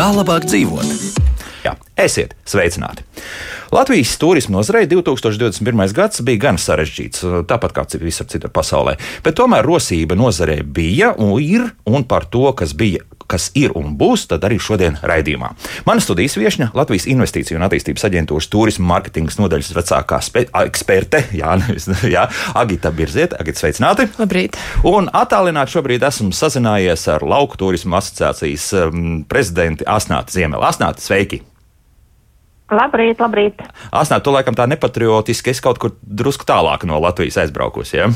Kā labāk dzīvot? Jā, esiet sveicināti! Latvijas turisma nozarei 2021. gads bija gan sarežģīts, tāpat kā visur citur pasaulē. Bet tomēr rosība nozarē bija un ir, un par to, kas bija kas ir un būs, tad arī šodien raidījumā. Mana studijas viesne Latvijas Investīciju un attīstības aģentūras turisma mārketinga nodaļas vecākā eksperte jā, jā, Agita Birzieta. Agita, sveicināti! Labrīt! Un attālināti šobrīd esmu sazinājies ar Lauku turisma asociācijas um, prezidenti Asnāti Ziemeli. Asnāti, sveiki! Labrīt, labrīt. Asnāt, tu laikam tā nepatriotiski, es kaut kur drusku tālāk no Latvijas aizbraukusi. Ja?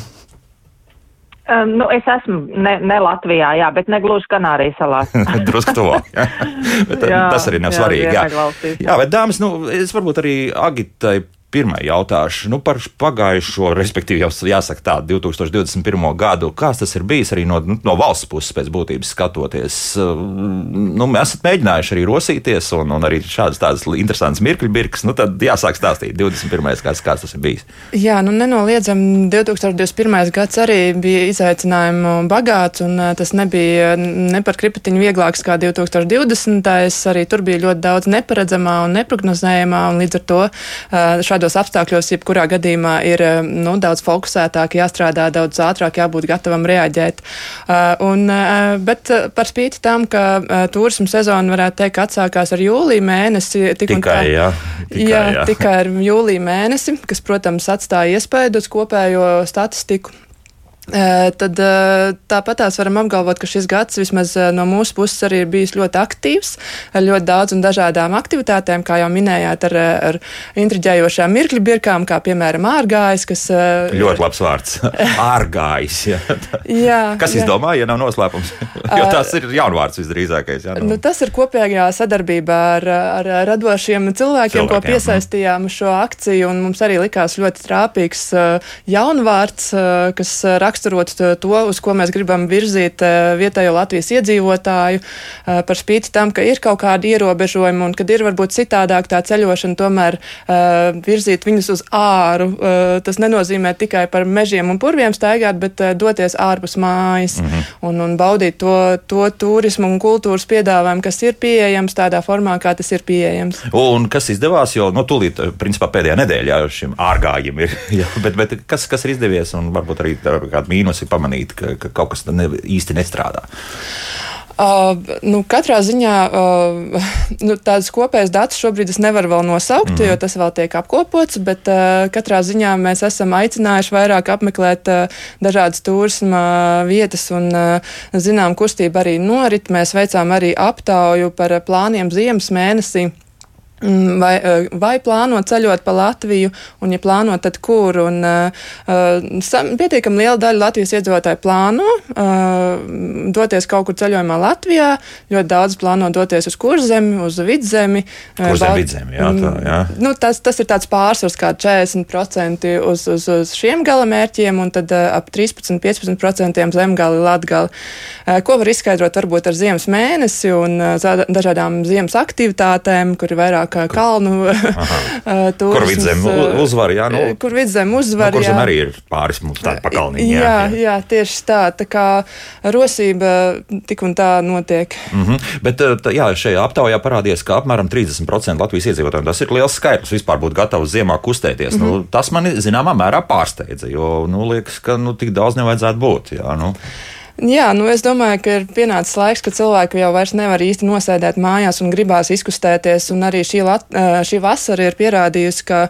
Um, nu, es esmu ne, ne Latvijā, jā, bet ne gluži Kanārijas salās. Drusku to. Jā. Bet, jā, tas arī nav svarīgi. Jā, jā. jā, bet dāmas, nu, es varbūt arī Agitai pirmā jautāšu nu, par pagājušo, respektīvi, jau jāsaka tā, 2021. gadu. Kāds tas ir bijis arī no, nu, no valsts puses pēc būtības skatoties? Nu, mēs esam mēģinājuši arī rosīties, un, un arī šādas tādas interesantas mirkļu birkas. Nu, tad jāsāk stāstīt 21. gads, kāds tas ir bijis. Jā, nu nenoliedzam, 2021. gads arī bija izaicinājumu bagāts, un tas nebija ne par kripatiņu vieglāks kā 2020. Arī tur bija ļoti daudz neparedzamā un neprognozējamā, un līdz ar to šādu šādos apstākļos, jebkurā gadījumā, ir eh, nu, daudz fokusētāk, jāstrādā daudz ātrāk, jābūt gatavam reaģēt. Uh, un, uh, bet par spīti tam, ka turismu sezona varētu teikt, atsākās ar jūlija mēnesi. Tik tikai, tā, jā, tikai, jā, jā. tikai ar jūlija mēnesi, kas, protams, atstāja iespēju uz kopējo statistiku. Tad tāpat tās varam apgalvot, ka šis gads vismaz no mūsu puses arī ir bijis ļoti aktīvs, ar ļoti daudz un dažādām aktivitātēm, kā jau minējāt, ar, ar intriģējošām mirkļu birkām, kā piemēram ārgājs, kas. Ļoti labs vārds. ārgājs. Jā. jā, kas jā. izdomāja, ja nav noslēpums? jo tas ir jaunvārds visdrīzākais. Jā, nu. Nu, tas ir kopējā sadarbībā ar, ar radošiem cilvēkiem, cilvēkiem, ko piesaistījām šo akciju, un mums arī likās ļoti trāpīgs jaunvārds, kas raksta raksturot to, uz ko mēs gribam virzīt eh, vietējo Latvijas iedzīvotāju, eh, par spīti tam, ka ir kaut kādi ierobežojumi un kad ir varbūt citādāk tā ceļošana, tomēr eh, virzīt viņus uz āru. Tas nenozīmē tikai par mežiem un purviem staigāt, bet doties ārpus mājas -hmm. un, un baudīt to, to turismu un kultūras piedāvājumu, kas ir pieejams tādā formā, kā tas ir pieejams. Un kas izdevās, jo, nu, tūlīt, principā pēdējā nedēļā šim ārgājiem ir, jā, bet, bet kas, kas ir izdevies un varbūt arī kāda kādi mīnusi pamanīt, ka, ka kaut kas ne, īsti nestrādā? Uh, nu, katrā ziņā uh, nu, tādas kopējas datus šobrīd es nevaru vēl nosaukt, mm. jo tas vēl tiek apkopots, bet uh, katrā ziņā mēs esam aicinājuši vairāk apmeklēt uh, dažādas turisma vietas un uh, zinām, kustība arī norit. Mēs veicām arī aptauju par plāniem ziemas mēnesī. Mm, vai, eh, vai plāno ceļot pa Latviju, un, ja plāno, tad kur? Un, uh, pietiekami liela daļa Latvijas iedzīvotāju plāno uh, doties kaut kur ceļojumā Latvijā. Ļoti daudz plāno doties uz kurzemi, uz vidzemi. Kurzem, vidzemi, jā, tā, jā. Nu, tas, tas ir tāds pārsvars, kā 40% uz, uz, uz šiem galamērķiem, un tad uh, ap 13-15% zemgali, latgali. Uh, ko var izskaidrot varbūt ar ziemas mēnesi un uh, dažādām ziemas aktivitātēm, kur ir vairāk vairāk kalnu turismas. Kur vidzem uzvar, jā? Nu, kur vidzem uzvar, nu, jā. arī ir pāris mums tādi pakalniņi. Jā, jā, jā. jā, tieši tā. Tā kā rosība tik un tā notiek. Mm -hmm. Bet tā, jā, šajā aptaujā parādījās, ka apmēram 30% Latvijas iedzīvotājiem tas ir liels skaitlis vispār būt gatavs ziemā kustēties. Mm -hmm. nu, tas mani zināmā mērā pārsteidza, jo, nu, liekas, ka nu, tik daudz nevajadzētu būt. Jā, nu. Jā, nu es domāju, ka ir pienācis laiks, kad cilvēki jau vairs nevar īsti nosēdēt mājās un gribās izkustēties. Un arī šī, lat, šī vasara ir pierādījusi, ka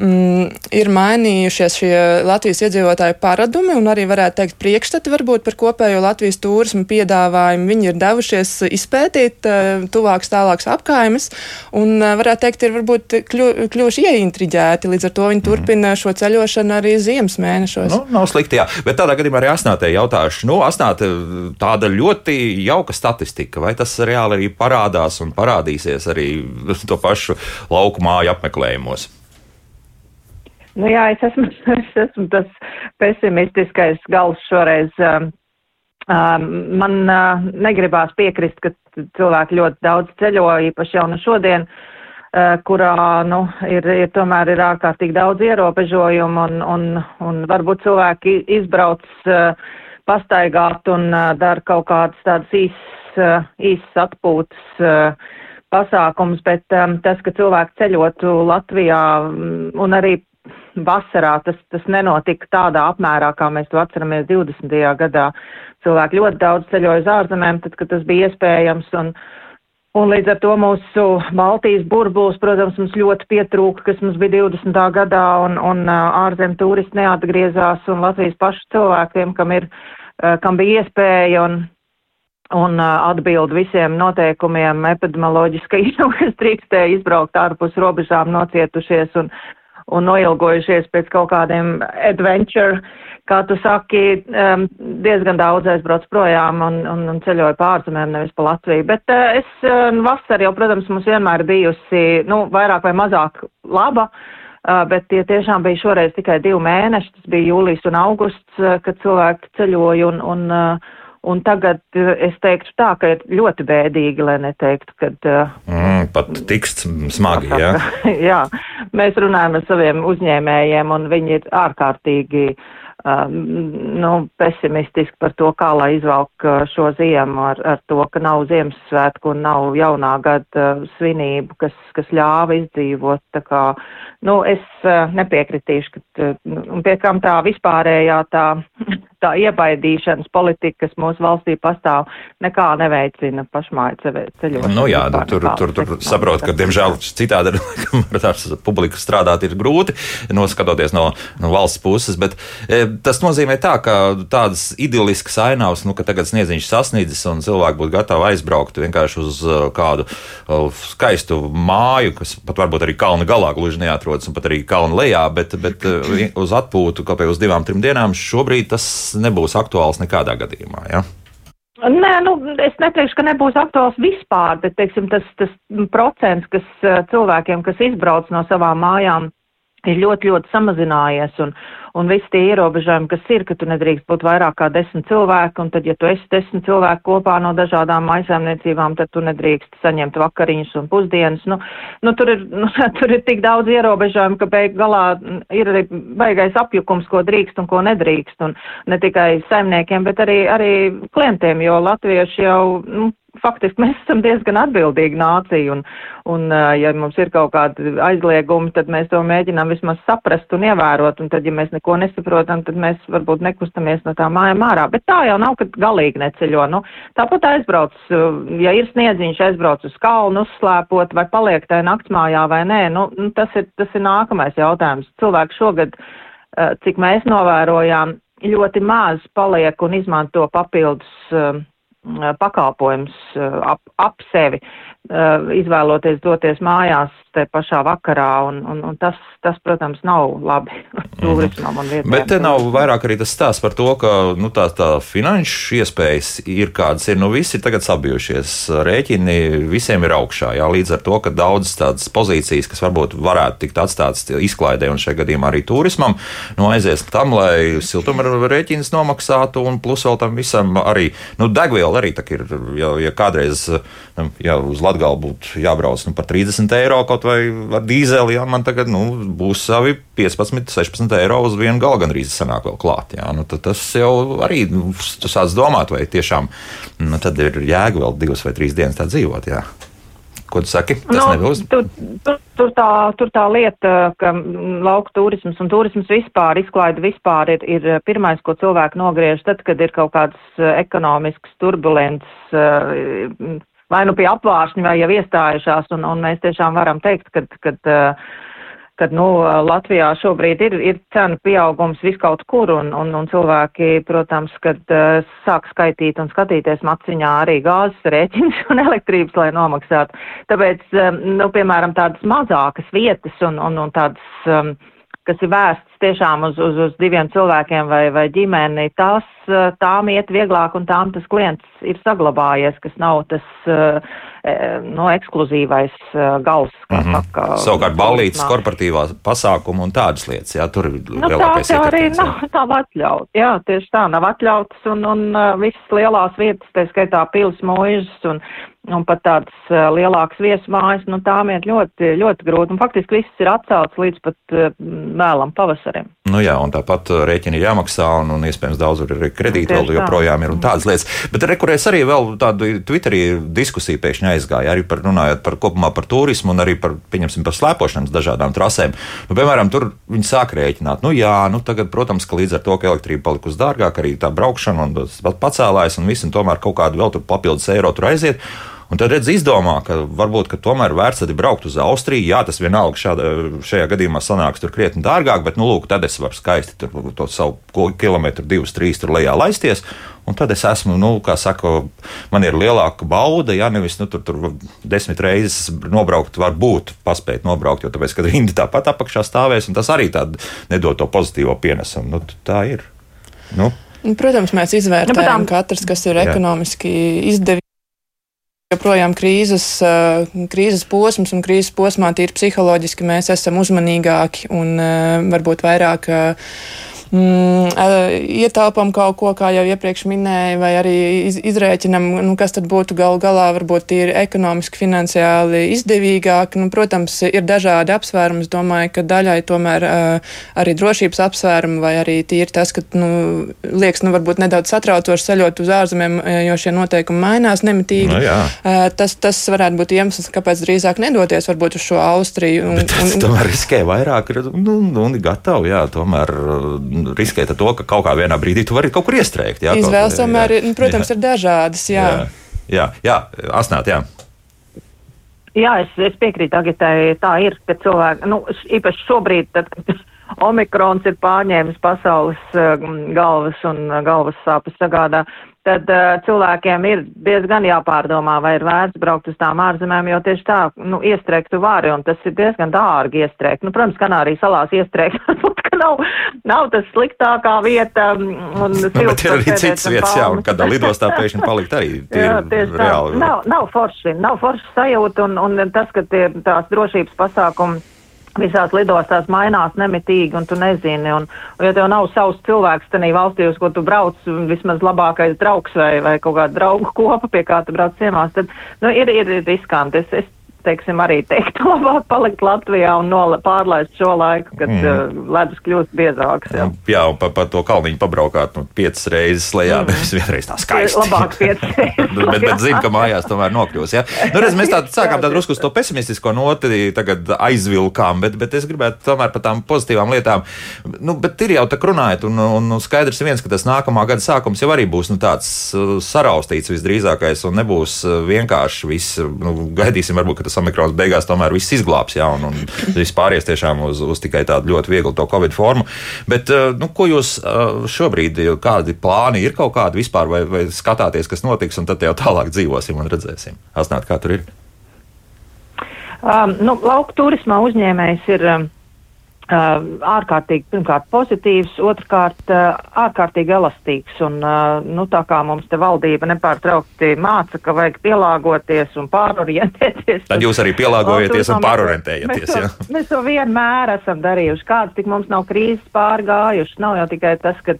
mm, ir mainījušies šie Latvijas iedzīvotāju paradumi un arī varētu teikt priekšstati varbūt par kopējo Latvijas turismu piedāvājumu. Viņi ir devušies izpētīt tuvākas tālākas apkaimes un varētu teikt, ir varbūt kļu, kļuvuši ieintriģēti. Līdz ar to viņi turpina šo ceļošanu arī ziemas mēnešos. Nu, nav slikti, jā. Bet tādā gadījumā arī asnātē jautāšu. Nu, asnāt minējāt, tāda ļoti jauka statistika. Vai tas reāli arī parādās un parādīsies arī to pašu lauku māju apmeklējumos? Nu jā, es esmu, es esmu tas pesimistiskais gals šoreiz. Um, um, man uh, negribās piekrist, ka cilvēki ļoti daudz ceļo, īpaši jau no šodien, uh, kurā, nu, ir, ir tomēr ir ārkārtīgi daudz ierobežojumu un, un, un varbūt cilvēki izbrauc uh, pastaigāt un uh, dara kaut kādas tādas īsas, uh, īsas atpūtas uh, pasākums, bet tas, ka cilvēki ceļotu Latvijā um, un arī vasarā tas, tas nenotika tādā apmērā, kā mēs to atceramies 20. gadā. Cilvēki ļoti daudz ceļoja uz ārzemēm, tad, kad tas bija iespējams. Un, un līdz ar to mūsu Baltijas burbulis, protams, mums ļoti pietrūka, kas mums bija 20. gadā, un, un ārzem turisti neatgriezās, un Latvijas pašu cilvēkiem, kam, ir, kam bija iespēja un, un atbild visiem noteikumiem epidemioloģiskajiem, kas drīkstēja izbraukt ārpus robežām, nocietušies un, un noilgojušies pēc kaut kādiem adventure, kā tu saki, um, diezgan daudz aizbrauc projām un, un, un ceļoju pārzemēm, nevis pa Latviju. Bet uh, es uh, vasar jau, protams, mums vienmēr bijusi, nu, vairāk vai mazāk laba. Uh, bet tie tiešām bija šoreiz tikai divi mēneši, tas bija jūlijas un augusts, uh, kad cilvēki ceļoja un, un uh, Un tagad es teiktu tā, ka ir ļoti bēdīgi, lai neteiktu, ka. Mm, pat tiks smagi, jā. jā, mēs runājam ar saviem uzņēmējiem, un viņi ir ārkārtīgi uh, nu, pesimistiski par to, kā lai izvelk šo ziemu ar, ar to, ka nav Ziemassvētku un nav jaunā gada svinību, kas, kas ļāva izdzīvot. Tā kā, nu, es nepiekritīšu, ka, un pie kam tā vispārējā tā, tā iebaidīšanas politika, kas mūsu valstī pastāv, nekā neveicina pašmāju ceļošanu. Nu jā, nu, tur, tur, tur saprot, ka, diemžēl, citādi ar tās publiku strādāt ir grūti, noskatoties no, no valsts puses, bet tas nozīmē tā, ka tādas idylliskas ainavas, nu, ka tagad sniedziņš sasniedzis un cilvēki būtu gatavi aizbraukt vienkārši uz uh, kādu uh, skaistu māju, kas pat varbūt arī kalna galā gluži neatrodas, un pat arī kalna lejā, bet, bet uh, uz atpūtu vai uz divām, trim dienām šobrīd tas nebūs aktuāls nekādā gadījumā. Ja? Nē, nu, es neteikšu, ka nebūs aktuāls vispār, bet, teiksim, tas, tas procents, kas cilvēkiem, kas izbrauc no savām mājām, ir ļoti, ļoti samazinājies. Un, un visi tie ierobežojumi, kas ir, ka tu nedrīkst būt vairāk kā desmit cilvēki, un tad, ja tu esi desmit cilvēki kopā no dažādām aizsēmniecībām, tad tu nedrīkst saņemt vakariņas un pusdienas. Nu, nu, tur, ir, nu, tur ir tik daudz ierobežojumu, ka beig galā ir arī baigais apjukums, ko drīkst un ko nedrīkst, un ne tikai saimniekiem, bet arī, arī klientiem, jo latvieši jau, nu, faktiski mēs esam diezgan atbildīga nācija, un, un ja mums ir kaut kādi aizliegumi, tad mēs to mēģinām vismaz saprast un ievērot, un tad, ja mēs neko nesaprotam, tad mēs varbūt nekustamies no tā mājām ārā. Bet tā jau nav, ka galīgi neceļo. Nu, tāpat aizbrauc, ja ir sniedziņš, aizbrauc uz kalnu uzslēpot, vai paliek tajā naktsmājā vai nē, nu, nu, tas, ir, tas ir nākamais jautājums. Cilvēki šogad, cik mēs novērojām, ļoti maz paliek un izmanto papildus pakalpojums ap, ap sevi, izvēloties doties mājās te pašā vakarā, un, un, un tas, tas, protams, nav labi turismam un vietējiem. Bet te nav vairāk arī tas stāsts par to, ka nu, tā, tā finanšu iespējas ir kādas ir. Nu, visi tagad sabijušies, rēķini visiem ir augšā. Jā, līdz ar to, ka daudzas tādas pozīcijas, kas varbūt varētu tikt atstātas izklaidē un šajā gadījumā arī turismam, nu, aizies tam, lai siltuma rēķins nomaksātu, un plus vēl tam visam arī nu, degviela arī ir. Ja, ja kādreiz ja uz Latviju būtu jābrauc nu, par 30 eiro kaut kaut vai ar dīzeli, jā, man tagad nu, būs savi 15, 16 eiro uz vienu galu gan arī sanāk vēl klāt. Jā, nu, tas jau arī nu, tu sāc domāt, vai tiešām nu, tad ir jēga vēl divas vai trīs dienas tā dzīvot. Jā. Ko tu saki? Tas nu, nebūs. Tur, tur, tur, tā, tur tā lieta, ka lauka turisms un turisms vispār, izklaida vispār ir, ir pirmais, ko cilvēki nogriež tad, kad ir kaut kāds ekonomisks turbulents vai nu pie apvāršņa, vai jau iestājušās, un, un mēs tiešām varam teikt, ka, kad, kad nu, Latvijā šobrīd ir, ir cenu pieaugums viskaut kur, un, un, un cilvēki, protams, kad sāk skaitīt un skatīties maciņā arī gāzes rēķins un elektrības, lai nomaksātu. Tāpēc, nu, piemēram, tādas mazākas vietas un, un, un tādas kas ir vērsts tiešām uz, uz, uz diviem cilvēkiem vai, vai ģimeni, tās, tām iet vieglāk un tām tas klients ir saglabājies, kas nav tas uh, no ekskluzīvais gals. Mm -hmm. saka, Savukārt ballītes, korporatīvās pasākumu un tādas lietas, jā, tur ir nu, lielākais tā, tā arī nav, nav atļauts. Jā, tieši tā, nav atļauts un, un visas lielās vietas, tā skaitā pils mūžas un un pat tādas lielākas viesmājas, nu tām iet ļoti, ļoti grūti. Un faktiski viss ir atcelts līdz pat vēlam pavasarim. Nu jā, un tāpat rēķini ir jāmaksā, un, un iespējams daudz arī kredīti vēl joprojām ir un tādas lietas. Bet rekurēs arī vēl tādu Twitterī diskusiju pēkšņi aizgāja, arī par runājot par kopumā par turismu un arī par, pieņemsim, par slēpošanas dažādām trasēm. Nu, piemēram, tur viņi sāk rēķināt, nu jā, nu tagad, protams, ka līdz ar to, ka elektrība palikusi dārgāk, arī tā braukšana un pacēlājas un viss, un tomēr kaut kādu vēl tur papildus eiro tur aiziet. Un tad redz, izdomā, ka varbūt ka tomēr vērts arī braukt uz Austriju. Jā, tas vienalga šāda, šajā gadījumā sanāks tur krietni dārgāk, bet, nu, lūk, tad es varu skaisti tur to savu kilometru, divus, trīs tur lejā laisties. Un tad es esmu, nu, kā saka, man ir lielāka bauda, ja nevis nu, tur, tur desmit reizes nobraukt, var būt paspēt nobraukt, jo tāpēc, kad rinda tāpat apakšā stāvēs, un tas arī tādu nedod to pozitīvo pienesumu. Nu, tā ir. Nu. Protams, mēs izvērtējam nu, katrs, kas ir ekonomiski izdevīgs joprojām krīzes, eh, krīzes posms un krīzes posmā tīri psiholoģiski mēs esam uzmanīgāki un eh, varbūt vairāk eh, mm, ietaupām kaut ko, kā jau iepriekš minēju, vai arī iz, izrēķinam, nu, kas tad būtu gal galā varbūt tīri ekonomiski, finansiāli izdevīgāk. Nu, protams, ir dažādi apsvērumi. Es domāju, ka daļai tomēr uh, arī drošības apsvērumi vai arī tīri tas, ka, nu, liekas, nu, varbūt nedaudz satraucoši ceļot uz ārzemēm, jo šie noteikumi mainās nemitīgi. No, jā. uh, tas, tas varētu būt iemesls, kāpēc drīzāk nedoties varbūt uz šo Austriju. Un, Bet, un, tomēr riskē vairāk, nu, nu, gatavi, jā, tomēr riskēt ar to, ka kaut kā vienā brīdī tu vari kaut kur iestrēgt. Jā, Izvēles tomēr, jā, protams, jā. ir dažādas. Jā, jā, jā, jā asnāt, jā. Jā, es, es piekrītu Agitai, tā ir, ka cilvēki, nu, īpaši šobrīd, tad, kad Omikrons ir pārņēmis pasaules uh, galvas un uh, galvas sāpes sagādā, tad uh, cilvēkiem ir diezgan jāpārdomā, vai ir vērts braukt uz tām ārzemēm, jo tieši tā, nu, iestrēgt tu vari, un tas ir diezgan dārgi iestrēgt. Nu, protams, Kanārijas salās iestrēgt, varbūt, ka nav, nav tas sliktākā vieta. Un nu, bet ir arī citas vietas, jā, un kādā lidostā pēkšņi palikt arī. Jā, tieši tā. Reāli. Nav, nav forši, nav forši sajūta, un, un tas, ka tie tās drošības pasākumi visās lidostās mainās nemitīgi, un tu nezini, un, un ja tev nav savs cilvēks tenī valstī, uz ko tu brauc, vismaz labākais draugs vai, vai kaut kāda draugu kopa, pie kā tu brauc ciemās, tad, nu, ir, ir riskanti. Es, es teiksim, arī teikt, labāk palikt Latvijā un nola, pārlaist šo laiku, kad mm. uh, ledus kļūst biezāks. Jā, jā un pa, pa to kalniņu pabraukāt nu, piecas reizes lejā, mm. nevis vienreiz tā skaisti. Labāk piecas reizes. bet, bet zinu, ka mājās tomēr nokļūs. Ja? Nu, redz, mēs tādu sākām tādu drusku to pesimistisko noti, tagad aizvilkām, bet, bet es gribētu tomēr par tām pozitīvām lietām. Nu, bet ir jau tā runājot, un, un, un skaidrs viens, ka tas nākamā gada sākums jau arī būs nu, tāds uh, saraustīts visdrīzākais un nebūs uh, vienkārši viss. Nu, gaidīsim, varbūt, ka tas omikrons beigās tomēr viss izglābs, jā, un, un viss pāries tiešām uz, uz tikai tādu ļoti vieglu to covid formu. Bet, eh, nu, ko jūs eh, šobrīd, kādi plāni ir kaut kādi vispār, vai, vai skatāties, kas notiks, un tad jau tālāk dzīvosim un redzēsim? Asnāt, kā tur ir? Um, nu, lauku turismā uzņēmējs ir. Um, ārkārtīgi, pirmkārt, pozitīvs, otrkārt, ārkārtīgi elastīgs. Un, nu, tā kā mums te valdība nepārtraukti māca, ka vajag pielāgoties un pārorientēties. Tad jūs arī pielāgojaties un, un pārorientējaties. Mēs to, mēs to vienmēr esam darījuši. Kāds tik mums nav krīzes pārgājušas, nav jau tikai tas, ka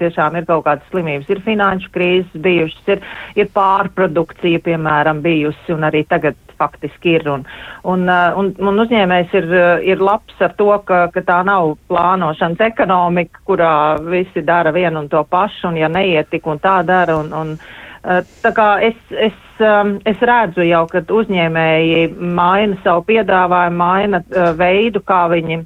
tiešām ir kaut kādas slimības, ir finanšu krīzes bijušas, ir, ir pārprodukcija, piemēram, bijusi un arī tagad faktiski ir. Un, un, uh, un, un uzņēmējs ir, uh, ir labs ar to, ka, ka tā nav plānošanas ekonomika, kurā visi dara vienu un to pašu, un ja neiet tik un tā dara. Un, un, uh, Tā kā es, es, um, es redzu jau, ka uzņēmēji maina savu piedāvājumu, maina veidu, kā viņi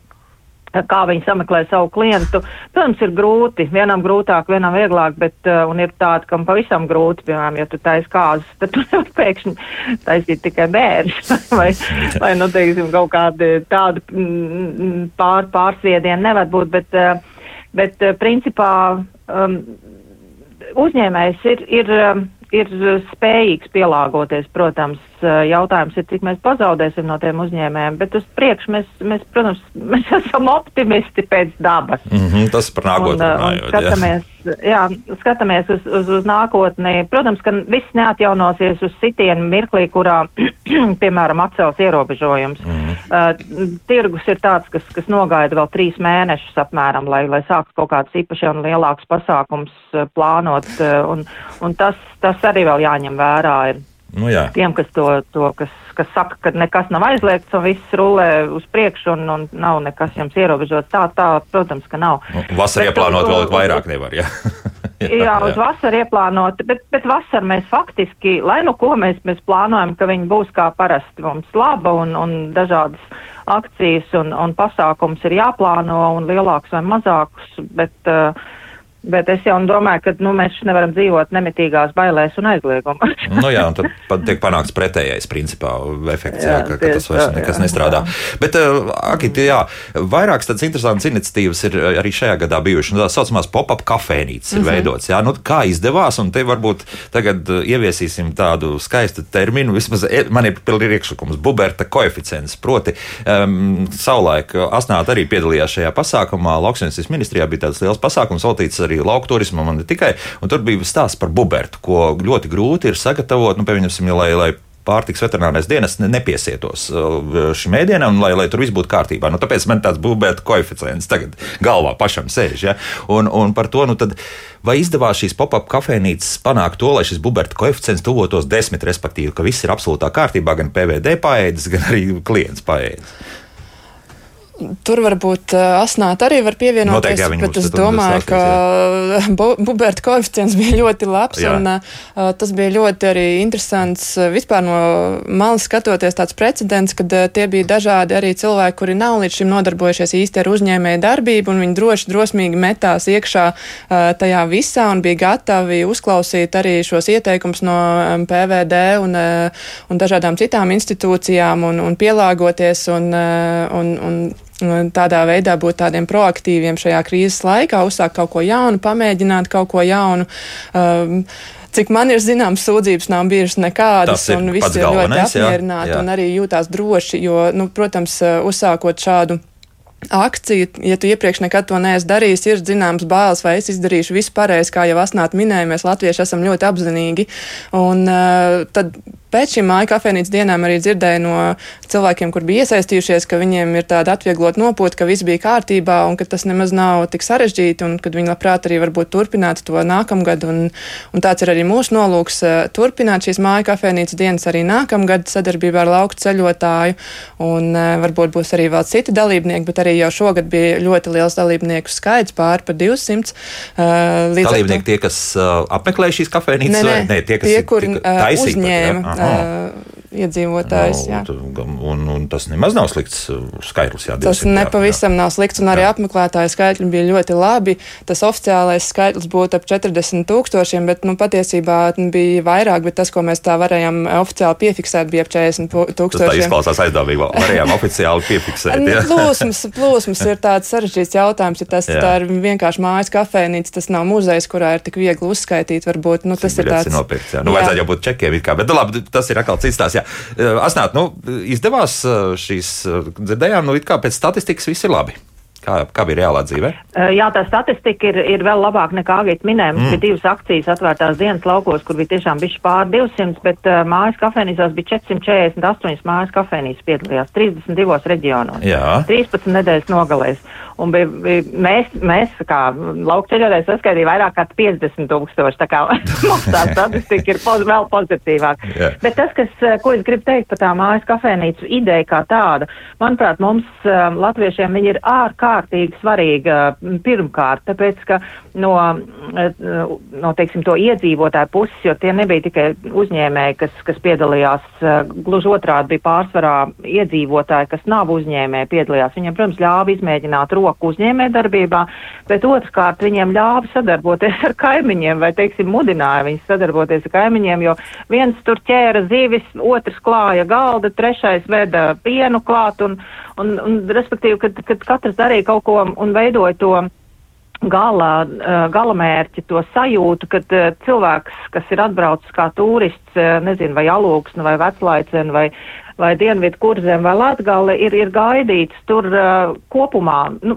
kā viņi sameklē savu klientu. Protams, ir grūti, vienam grūtāk, vienam vieglāk, bet uh, un ir tādi, kam pavisam grūti, piemēram, ja tu taisi kāzas, tad tu nevari pēkšņi taisīt tikai bērns vai, vai, nu, teiksim, kaut kādi tādi mm, mm, pār, pārsviedieni nevar būt, bet, uh, bet uh, principā um, uzņēmējs ir, ir um, ir spējīgs pielāgoties, protams, jautājums ir, cik mēs pazaudēsim no tiem uzņēmējiem, bet uz priekšu mēs, mēs, protams, mēs esam optimisti pēc dabas. Mm -hmm, tas par nākotnē. Un, un skatāmies, jā, skatāmies uz, uz, uz nākotni. Protams, ka viss neatjaunosies uz sitienu mirklī, kurā, piemēram, atcels ierobežojums. Mm -hmm. uh, tirgus ir tāds, kas, kas nogaida vēl trīs mēnešus apmēram, lai, lai sāktu kaut kāds īpaši un lielāks pasākums uh, plānot, uh, un, un tas, tas arī vēl jāņem vērā. Ir. Nu, jā. Tiem, kas to, to kas, kas saka, ka nekas nav aizliegts un viss rulē uz priekšu un, un nav nekas jums ierobežots, tā, tā, protams, ka nav. Nu, vasarā ieplānot vēl vairāk nevar, jā. jā, jā, uz vasaru ieplānot, bet, bet vasarā mēs faktiski, lai nu ko mēs, mēs plānojam, ka viņi būs kā parasti mums laba un, un dažādas akcijas un, un pasākums ir jāplāno un lielāks vai mazāks, bet uh, Bet es jau domāju, ka nu, mēs nevaram dzīvot nemitīgās bailēs un aizliegumos. nu, jā, un tad tiek panākts pretējais principā efekts, jā, jā, ka, ka tas vairs nekas jā, nestrādā. Jā. Bet, uh, Agit, jā, vairākas tādas interesantas iniciatīvas ir arī šajā gadā bijušas. Nu, tā saucamās pop-up kafejnīcas ir mm -hmm. veidotas. Jā, nu, kā izdevās, un te varbūt tagad ieviesīsim tādu skaistu terminu. Vismaz e, man ir priekšlikums Buberta koeficients. Proti, um, savulaik Asnāt arī piedalījās šajā pasākumā. Lauksaimniecības ministrijā bija tāds liels pasākums veltīts arī lauku turismam, un ne tikai. Un tur bija stāsts par bubertu, ko ļoti grūti ir sagatavot, nu, pieņemsim, lai, lai pārtiks veterinārais dienas nepiesietos uh, šim ēdienam, lai, lai tur viss būtu kārtībā. Nu, tāpēc man tāds būvētu koeficients tagad galvā pašam sēž. Ja? Un, un par to, nu, tad, vai izdevās šīs pop-up kafejnīcas panākt to, lai šis buberta koeficients tuvotos desmit, respektīvi, ka viss ir absolūtā kārtībā, gan PVD paēdis, gan arī klients paēdis. Tur varbūt uh, asnāt arī var pievienoties, Noteikti, bet es domāju, ka bu Buberta koeficients bija ļoti labs jā. un uh, tas bija ļoti arī interesants vispār no malas skatoties tāds precedents, kad uh, tie bija dažādi arī cilvēki, kuri nav līdz šim nodarbojušies īsti ar uzņēmēju darbību un viņi droši drosmīgi metās iekšā uh, tajā visā un bija gatavi uzklausīt arī šos ieteikums no um, PVD un, uh, un dažādām citām institūcijām un, un pielāgoties un, uh, un, un tādā veidā būt tādiem proaktīviem šajā krīzes laikā, uzsākt kaut ko jaunu, pamēģināt kaut ko jaunu. Um, cik man ir zināms, sūdzības nav bijušas nekādas, un visi ir ļoti apmierināti jā, jā. un arī jūtās droši, jo, nu, protams, uh, uzsākot šādu akciju, ja tu iepriekš nekad to neesi darījis, ir zināms bāles, vai es izdarīšu visu pareizi, kā jau Asnāt minēja, mēs latvieši esam ļoti apzinīgi. Un uh, tad pēc šīm māju kafejnīcas dienām arī dzirdēju no cilvēkiem, kur bija iesaistījušies, ka viņiem ir tāda atvieglot nopūta, ka viss bija kārtībā un ka tas nemaz nav tik sarežģīti un kad viņi labprāt arī varbūt turpinātu to nākamgad. Un, un tāds ir arī mūsu nolūks uh, turpināt šīs māju kafejnīcas dienas arī nākamgad sadarbībā ar lauku ceļotāju. Un uh, varbūt būs arī vēl citi dalībnieki, bet arī jau šogad bija ļoti liels dalībnieku skaits, pāri par 200. Uh, dalībnieki tie, kas apmeklē šīs kafejnīcas, ne, ne, vai ne, tie, kas tie, kur, uh, uzņēma. Uh, iedzīvotājus. No, un, un, un tas nemaz nav slikts uh, skaitlis. Jā, tas nepavisam jā. nav slikts, un arī jā. apmeklētāju skaitļi bija ļoti labi. Tas oficiālais skaitlis būtu ap 40 tūkstošiem, bet nu, patiesībā bija vairāk, bet tas, ko mēs tā varējām oficiāli piefiksēt, bija ap 40 tūkstošiem. Tas tā izklausās aizdevīgi, varējām oficiāli piefiksēt. Nu, plūsmas, plūsmas ir tāds sarežģīts jautājums, ja tas jā. tā ir vienkārši mājas kafejnīca, tas nav muzejs, kurā ir tik viegli uzskaitīt, varbūt, nu, tas ir tāds. Ir nopirkt, jā. Nu, jā. vajadzētu jau būt čekiem, kā, bet, nu, labi, tas ir atkal cits tās. Jā. Asnāt, nu, izdevās šīs dzirdējām, nu, it kā pēc statistikas viss ir labi. Kā, kā bija reālā dzīve? Jā, tā statistika ir, ir vēl labāka nekā Agita minēja. Mums mm. bija divas akcijas atvērtās dienas laukos, kur bija tiešām bišķi pār 200, bet uh, mājas kafejnīcās bija 448 mājas kafejnīcas piedalījās 32 reģionos. Jā. 13 nedēļas nogalēs. Un bija, bija, mēs, mēs, kā laukceļotājs, saskaitīja vairāk kā 50 tūkstoši. Tā kā mums tā statistika ir poz, vēl pozitīvāka. Yeah. Bet tas, kas, ko es gribu teikt par tā mājas kafejnīcu ideju kā tādu, manuprāt, mums um, latviešiem viņi ir ārkārtīgi svarīga pirmkārt, tāpēc, ka no, no teiksim, to iedzīvotāju puses, jo tie nebija tikai uzņēmēji, kas, kas piedalījās, gluži otrādi bija pārsvarā iedzīvotāji, kas nav uzņēmēji, piedalījās. Viņiem, protams, ļāva izmēģināt roku uzņēmē darbībā, bet otrkārt viņiem ļāva sadarboties ar kaimiņiem vai, teiksim, mudināja viņus sadarboties ar kaimiņiem, jo viens tur ķēra zivis, otrs klāja galda, trešais veda pienu klāt un, un, un respektīvi, kad, kad katrs darīja kaut ko un veidoja to gala, galamērķi, to sajūtu, ka cilvēks, kas ir atbraucis kā turists, nezinu, vai alūksni, vai veclaiceni, vai, vai dienvidu kurzem, vai latgali, ir, ir gaidīts tur kopumā, nu,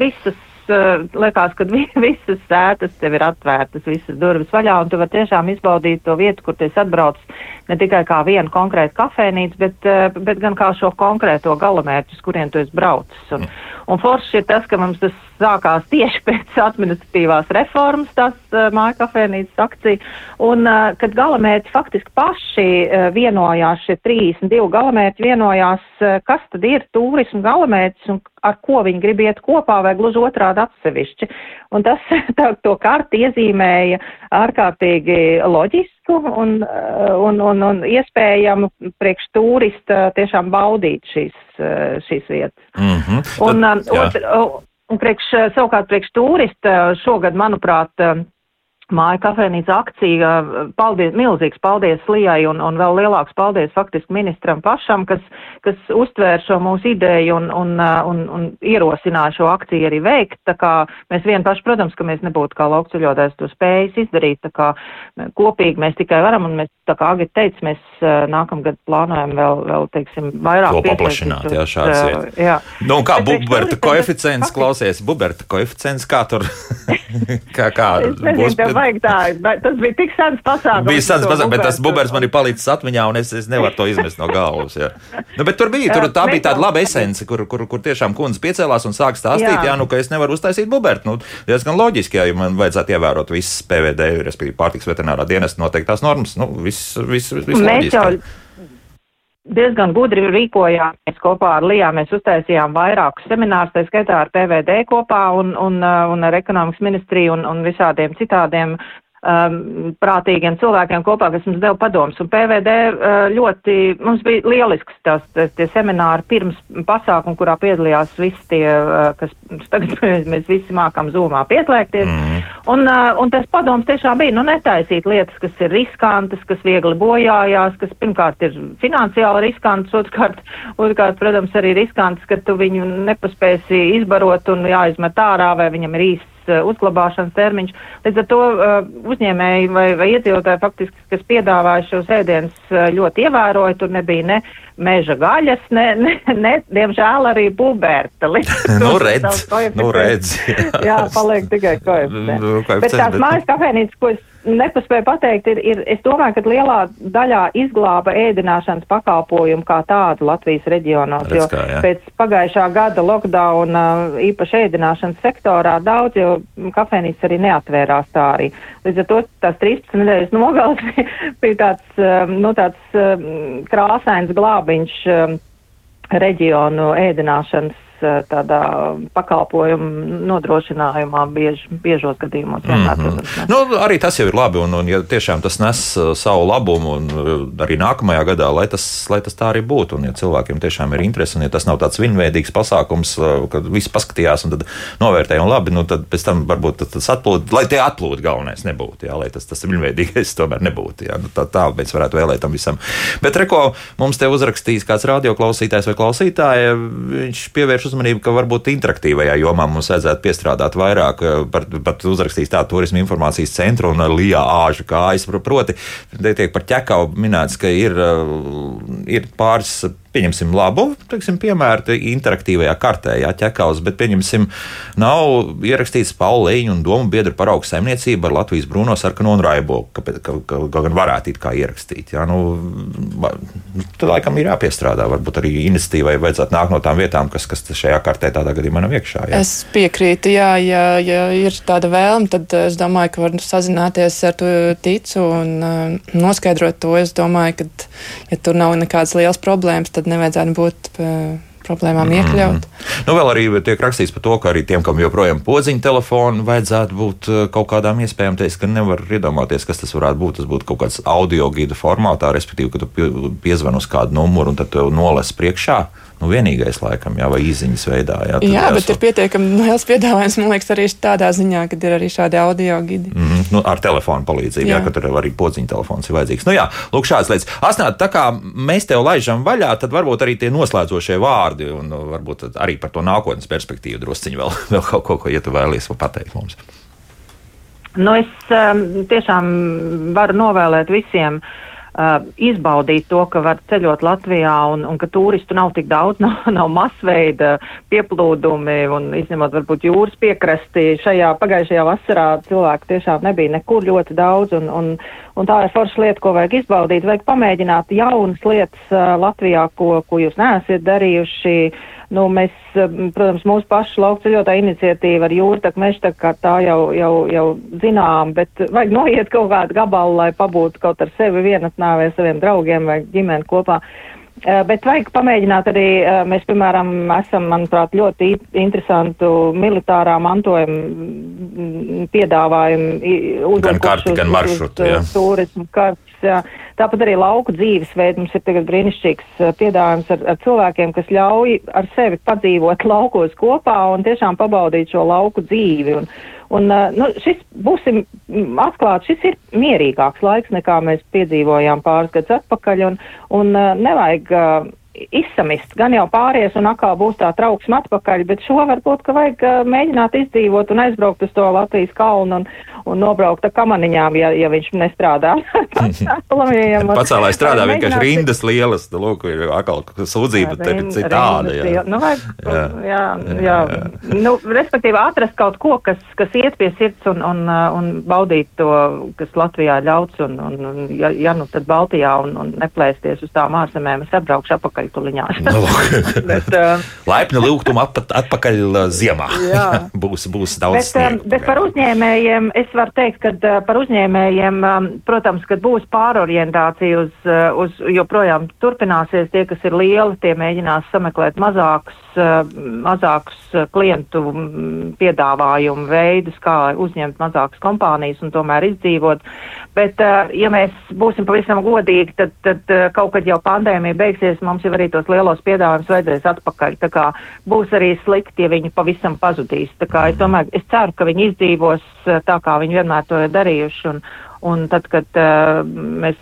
visas liekas, ka vi, visas sētas tev ir atvērtas, visas durvis vaļā, un tu vari tiešām izbaudīt to vietu, kur tu esi atbraucis ne tikai kā vienu konkrētu kafēnīcu, bet, uh, bet gan kā šo konkrēto galamērķu, uz kurien tu esi braucis. Un, un forši ir tas, ka mums tas sākās tieši pēc administratīvās reformas, tas uh, māja kafēnīcas akcija, un uh, kad galamērķi faktiski paši vienojās, šie 32 galamērķi vienojās, kas tad ir turismu galamērķis un ar ko viņi grib iet kopā vai gluži otrādi atsevišķi. Un tas tā, to karti iezīmēja ārkārtīgi loģisku un, un, un, un iespējamu priekš turista tiešām baudīt šīs, šīs vietas. Mm -hmm. Un, Tad, um, otr, un priekš, savukārt priekš turista šogad, manuprāt, Māja kafejnīca akcija, paldies, milzīgs paldies Lijai un, un vēl lielāks paldies faktiski ministram pašam, kas, kas uztvēra šo mūsu ideju un, un, un, un ierosināja šo akciju arī veikt. Tā kā mēs vien paši, protams, ka mēs nebūtu kā laukceļotājs to spējas izdarīt, tā kā kopīgi mēs tikai varam un mēs, tā kā Agit teica, mēs nākamgad plānojam vēl, vēl teiksim, vairāk. To paplašināt, jā, šāds ir. Jā. Nu, kā Buberta koeficients, klausies, Buberta koeficients, kā tur, kā, kā būs vajag tā. Tas bija tik sens pasākums. Bija sens pasākums, bet tas bubers man ir palicis atmiņā, un es, es nevaru to izmest no galvas. Jā. Nu, bet tur bija, tur, tā bija tāda laba esence, kur, kur, kur tiešām kundze piecēlās un sāk stāstīt, jā, jā nu, ka es nevaru uztaisīt bubertu. Nu, diezgan loģiski, ja man vajadzētu ievērot visas PVD, respektīvi pārtiks veterinārā dienesta noteiktās normas. Nu, viss, viss, viss loģiski. Diezgan gudri rīkojāmies kopā ar Lijā. Mēs uztaisījām vairākus seminārus, tā skaitā ar PVD kopā un, un, un ar ekonomikas ministriju un, un visādiem citādiem um, prātīgiem cilvēkiem kopā, kas mums deva padomus. Un PVD uh, ļoti, mums bija lielisks tās, tās tie semināri pirms pasākumu, kurā piedalījās visi tie, uh, kas tagad mēs visi mākam zūmā pieslēgties. Mm. Un, uh, un tas padoms tiešām bija, nu, netaisīt lietas, kas ir riskantas, kas viegli bojājās, kas pirmkārt ir finansiāli riskantas, otrkārt, otrkārt, protams, arī riskantas, ka tu viņu nepaspēsi izbarot un jāizmet ārā vai viņam ir īsts uzglabāšanas termiņš. Līdz ar to uh, uzņēmēji vai, vai iedzīvotāji faktiski, kas piedāvāja šos ēdienus, uh, ļoti ievēroja. Tur nebija ne meža gaļas, ne, ne, ne diemžēl arī buberta. nu, redz, nu, redz. jā. jā, paliek tikai koeficients. Nu, bet tās mājas kafēnītes, ko es nepaspēju pateikt, ir, ir, es domāju, ka lielā daļā izglāba ēdināšanas pakalpojumu kā tādu Latvijas reģionos, Redz, jo kā, jā. pēc pagājušā gada lockdown īpaši ēdināšanas sektorā daudz, jo kafēnītes arī neatvērās tā arī. Līdz ar to tās 13 nedēļas nogals bija tāds, nu, tāds krāsains glābiņš reģionu ēdināšanas tādā pakalpojumu nodrošinājumā biež, biežos gadījumos. Vienmēr, mm -hmm. protams, nu, arī tas jau ir labi, un, un ja tiešām tas nes eh, savu labumu, un eh, arī nākamajā gadā, lai tas, lai tas tā arī būtu, un ja cilvēkiem tiešām ir interese, un ja tas nav tāds viņveidīgs pasākums, kad visi paskatījās un tad novērtēja, un labi, nu, tad pēc tam varbūt tas atplūd, lai tie atplūd galvenais nebūtu, jā, lai tas, tas viņveidīgais tomēr nebūtu. Jā, nu, tā, tā mēs varētu vēlēt tam visam. Bet, reko, mums te uzrakstīs kāds radioklausītājs vai klausītāja, viņš pievērš uzmanību, ka varbūt interaktīvajā jomā mums vajadzētu piestrādāt vairāk. Eh, par, pat uzrakstīs tādu turismu informācijas centru un Lijā āžu kājas. Proti, tiek par ķekau minēts, ka ir, eh, ir pāris pieņemsim labu teiksim, piemēru interaktīvajā kartē, jā, ķekaus, bet pieņemsim, nav ierakstīts Paulīņu un domu biedru paraugu saimniecība ar Latvijas brūno sarkano un raibo, ka, ka, ka, ka gan varētu it kā ierakstīt. Jā, nu, nu, tad laikam ir jāpiestrādā, varbūt arī iniciatīvai vajadzētu nākt no tām vietām, kas, kas šajā kartē tādā gadījumā nav iekšā. Jā. Es piekrītu, jā, ja, ja ir tāda vēlme, tad es domāju, ka var sazināties ar to ticu un uh, noskaidrot to. Es domāju, ka, ja tur nav nekādas liels problēmas, tad nevajadzētu būt problēmām mm. iekļaut. Nu, vēl arī tiek rakstīts par to, ka arī tiem, kam joprojām podziņa telefoni, vajadzētu būt kaut kādām iespējām. Teiks, ka nevar iedomāties, kas tas varētu būt. Tas būtu kaut kāds audio gida formātā, respektīvi, ka tu piezvani uz kādu numuru un tad tev nolas priekšā nu, vienīgais laikam, jā, vai īziņas veidā. Jā, jā jāsot. bet ir pietiekami liels piedāvājums, man liekas, arī tādā ziņā, ka ir arī šādi audio gidi. Mm -hmm. nu, ar telefonu palīdzību, jā. jā, ka tur arī podziņa telefons ir vajadzīgs. Nu jā, lūk, šādas lietas. Asnāt, tā kā mēs tev laižam vaļā, tad varbūt arī tie noslēdzošie vārdi un nu, varbūt arī par to nākotnes perspektīvu drusciņi vēl, vēl kaut ko, ko ja tu vēlies pateikt mums. Nu, es um, tiešām varu novēlēt visiem uh, Uh, izbaudīt to, ka var ceļot Latvijā un, un ka turistu nav tik daudz, nav, nav masveida pieplūdumi un izņemot varbūt jūras piekrasti. Šajā pagājušajā vasarā cilvēku tiešām nebija nekur ļoti daudz un, un, un tā ir forša lieta, ko vajag izbaudīt. Vajag pamēģināt jaunas lietas uh, Latvijā, ko, ko jūs neesat darījuši. Nu, mēs, protams, mūsu pašu laukceļotāja iniciatīva ar jūrtaku mežtaku, kā tā jau, jau, jau zinām, bet vajag noiet kaut kādu gabalu, lai pabūtu kaut ar sevi vienatnā vai saviem draugiem vai ģimeni kopā. Uh, bet vajag pamēģināt arī, uh, mēs, piemēram, esam, manuprāt, ļoti interesantu militārā mantojuma piedāvājumu. Gan karti, gan maršrutu, jā. Turismu kartes, jā. Tāpat arī lauku dzīvesveids mums ir tagad brīnišķīgs uh, piedāvājums ar, ar cilvēkiem, kas ļauj ar sevi padzīvot laukos kopā un tiešām pabaudīt šo lauku dzīvi. Un, un, uh, nu, šis, būsim atklāti, šis ir mierīgāks laiks, nekā mēs piedzīvojām pāris gadus atpakaļ, un, un uh, nevajag izsamist. Gan jau pāries un atkal būs tā trauksme atpakaļ, bet šo varbūt, ka vajag mēģināt izdzīvot un aizbraukt uz to Latvijas kalnu un, un nobraukt ar kamaniņām, ja, ja viņš nestrādā. Pacēlāji strādā vienkārši rindas lielas, tā lūk, ir atkal sūdzība citāda. Jā. Nu, vajag, jā. Jā, jā. jā. Nu, respektīvi atrast kaut ko, kas, kas iet pie sirds un, un, un baudīt to, kas Latvijā ļauts un, un, un ja, ja nu tad Baltijā un, un neplēsties uz tām ārzemēm, es atbraukšu apakaļ tuliņās. Nu, bet, uh, Laipni lūgtumu atpakaļ uh, ziemā. būs, būs daudz. Bet, sniegu, um, bet par uzņēmējiem es varu teikt, ka uh, par uzņēmējiem, um, protams, kad būs pārorientācija uz, uh, uz joprojām turpināsies, tie, kas ir lieli, tie mēģinās sameklēt mazākus, uh, mazākus uh, klientu mm, piedāvājumu veidus, kā uzņemt mazākas kompānijas un tomēr izdzīvot. Bet, uh, ja mēs būsim pavisam godīgi, tad, tad uh, kaut kad jau pandēmija beigsies, mums jau arī tos lielos piedāvājumus vajadzēs atpakaļ. Tā kā būs arī slikti, ja viņi pavisam pazudīs. Tā kā es domāju, es ceru, ka viņi izdzīvos uh, tā, kā viņi vienmēr to ir darījuši. Un, Un tad, kad uh, mēs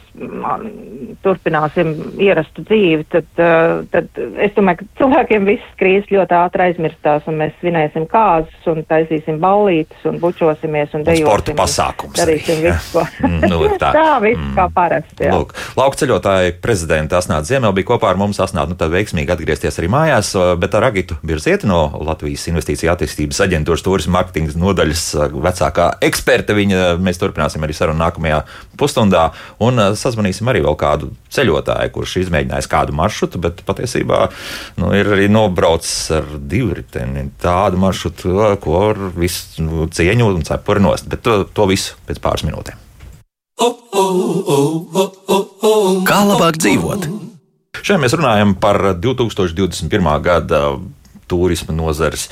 turpināsim ierastu dzīvi, tad, uh, tad es domāju, ka cilvēkiem viss krīzes ļoti ātri aizmirstās, un mēs svinēsim kāzas, un taisīsim ballītes, un bučosimies, un dejosim. Sporta pasākums. Darīsim arī, visu, ko. Mm, nu, tā. tā, viss mm. kā parasti. Jā. Lūk, laukceļotāji prezidenta Asnāta Ziemela bija kopā ar mums. Asnāta, nu tad veiksmīgi atgriezties arī mājās, bet ar Agitu Birzieti no Latvijas Investīcija attīstības aģentūras turisma marketinga nodaļas vecākā eksperte. Viņa, mēs turpināsim arī sarunu nākamajā pusstundā un uh, sazvanīsim arī vēl kādu ceļotāju, kurš izmēģinājis kādu maršrutu, bet patiesībā nu, ir arī nobraucis ar divriteni tādu maršrutu, uh, ko ar visu nu, cieņu un cepuri nost. Bet to, to visu pēc pāris minūtēm. Kā labāk dzīvot? Šodien mēs runājam par 2021. gada turisma nozares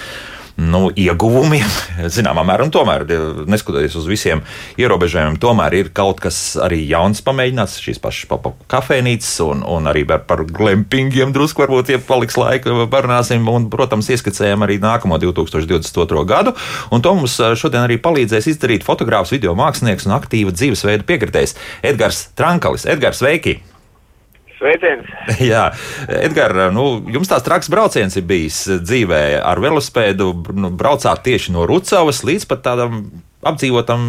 nu, ieguvumiem, zināmā mērā, un tomēr, neskatoties uz visiem ierobežojumiem, tomēr ir kaut kas arī jauns pamēģināts. Šīs pašas papa kafejnīcas un, un arī par glempingiem drusku varbūt, ja paliks laika, parunāsim, un, protams, ieskicējam arī nākamo 2022. gadu, un to mums šodien arī palīdzēs izdarīt fotogrāfs, video mākslinieks un aktīva dzīvesveida piekritējs Edgars Trankalis. Edgars, sveiki! Sveiciens! Jā, Edgars, nu, jums tās traks brauciens ir bijis dzīvē ar velospēdu. Nu, braucāt tieši no Rucavas līdz pat tādam apdzīvotam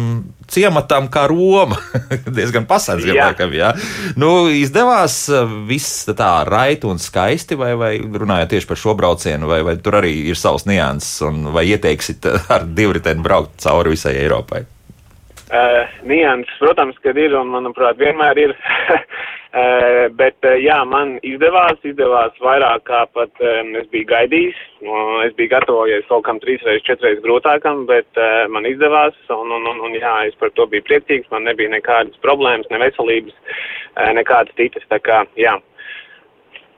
ciematam kā Roma. Diezgan pasaules laikam, jā. Nu, izdevās viss tā raiti un skaisti, vai, vai runājot tieši par šo braucienu, vai, vai tur arī ir savs nianses, un vai ieteiksit ar divriteni braukt cauri visai Eiropai? Uh, nianses, protams, kad ir, un manuprāt, vienmēr ir. Uh, bet, uh, jā, man izdevās, izdevās vairāk kā pat um, es biju gaidījis. Uh, es biju gatavojies kaut kam trīsreiz, četreiz grūtākam, bet uh, man izdevās, un, un, un, un jā, es par to biju priecīgs. Man nebija nekādas problēmas, ne veselības, uh, nekādas citas. Tā kā, jā.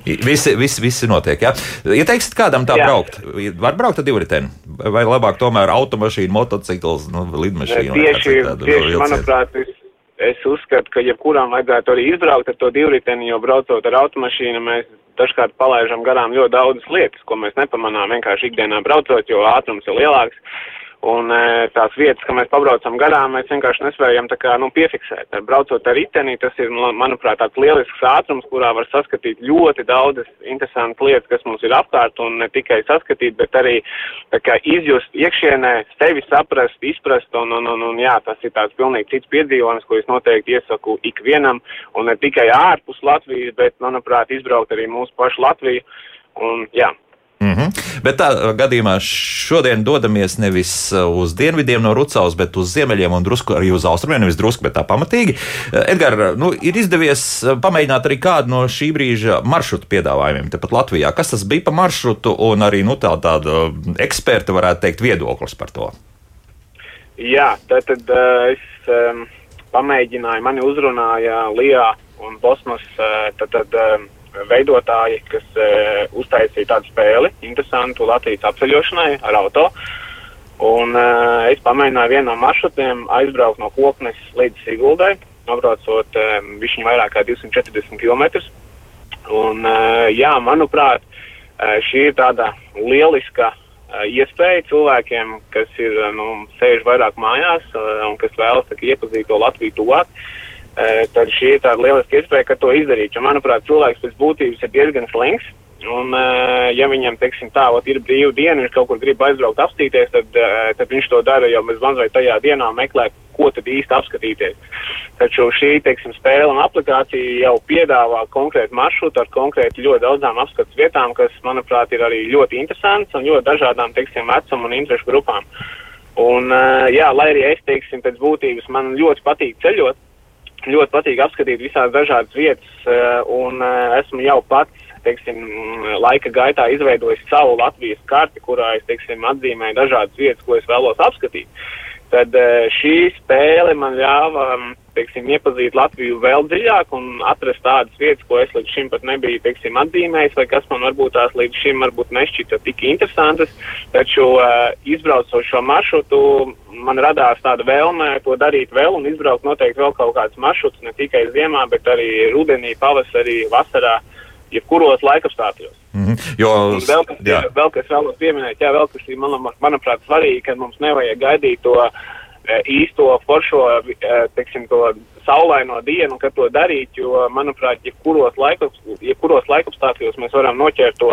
Visi, visi, visi notiek. Ja, ja teiksit, kādam tā jā. braukt, var braukt ar divriteni, vai labāk tomēr automašīna, motocikls, nu, lidmašīna? Tieši, tieši manuprāt, vis, es uzskatu, ka jebkuram vajadzētu arī izbraukt ar to divriteni, jo braucot ar automašīnu mēs dažkārt palaižam garām ļoti daudzas lietas, ko mēs nepamanām vienkārši ikdienā braucot, jo ātrums ir lielāks. Un e, tās vietas, ka mēs pabraucam garām, mēs vienkārši nespējam tā kā, nu, piefiksēt. Braucot ar riteni, tas ir, manuprāt, tāds lielisks ātrums, kurā var saskatīt ļoti daudzas interesantas lietas, kas mums ir apkārt, un ne tikai saskatīt, bet arī tā kā izjust iekšienē, sevi saprast, izprast, un, un, un, un jā, tas ir tāds pilnīgi cits piedzīvojums, ko es noteikti iesaku ikvienam, un ne tikai ārpus Latvijas, bet, manuprāt, izbraukt arī mūsu pašu Latviju. Un, jā, Mm -hmm. Bet tā gadījumā šodien dodamies nevis uz dienvidiem no Rucavas, bet uz ziemeļiem un drusku arī uz austrumiem. Nevis drusku, bet tā pamatīgi. Edgars, nu, ir izdevies pamēģināt arī kādu no šī brīža maršrutu piedāvājumiem tepat Latvijā. Kas tas bija pa maršrutu un arī nu, tā, tāda eksperta varētu teikt viedoklis par to? Jā, tad, tad uh, es um, pamēģināju, mani uzrunāja Lijā un Bosmas. Uh, tad, tad, um, veidotāji, kas e, uztaisīja tādu spēli, interesantu Latvijas apceļošanai ar auto. Un e, es pamēģināju vienu no maršrutiem aizbraukt no Koknes līdz Siguldai, nobraucot e, višķiņu vairāk kā 240 km. Un, e, jā, manuprāt, e, šī ir tāda lieliska iespēja cilvēkiem, kas ir, nu, sēž vairāk mājās un kas vēlas tā, iepazīt to Latviju tuvāk. Uh, tad šī ir tāda lieliska iespēja, ka to izdarīt. Jo, manuprāt, cilvēks pēc būtības ir diezgan slinks. Un, ja viņam, teiksim, tā ot, ir brīva diena, viņš kaut kur grib aizbraukt, apstīties, tad, tad viņš to dara jau bez mazliet tajā dienā meklē, ko tad īsti apskatīties. Taču šī, teiksim, spēle un aplikācija jau piedāvā konkrētu maršrutu ar konkrēti ļoti daudzām apskates vietām, kas, manuprāt, ir arī ļoti interesants un ļoti dažādām, teiksim, vecuma un interešu grupām. Un, jā, lai arī es, teiksim, pēc būtības man ļoti patīk ceļot, ļoti patīk apskatīt visās dažādas vietas, eh, un eh, esmu jau pats, teiksim, laika gaitā izveidojis savu Latvijas karti, kurā es, teiksim, atzīmēju dažādas vietas, ko es vēlos apskatīt. Tad eh, šī spēle man ļāva mm, teiksim, iepazīt Latviju vēl dziļāk un atrast tādas vietas, ko es līdz šim pat nebiju teiksim, atzīmējis, vai kas man varbūt tās līdz šim nešķita tik interesantas. Taču uh, izbraucot šo maršrutu, man radās tāda vēlme to darīt vēl un izbraukt noteikti vēl kaut kādus maršrutus ne tikai ziemā, bet arī rudenī, pavasarī, vasarā. Jebkuros laikapstākļos. Mm -hmm. Jo, vēl, kas, jā. vēl kas vēlos pieminēt, jā, vēl kas ir, man, manuprāt, svarīgi, ka mums nevajag gaidīt to uh, E, īsto foršo, e, teiksim, to saulaino dienu, kad to darīt, jo, manuprāt, jebkuros laikos, jebkuros laikapstākļos mēs varam noķert to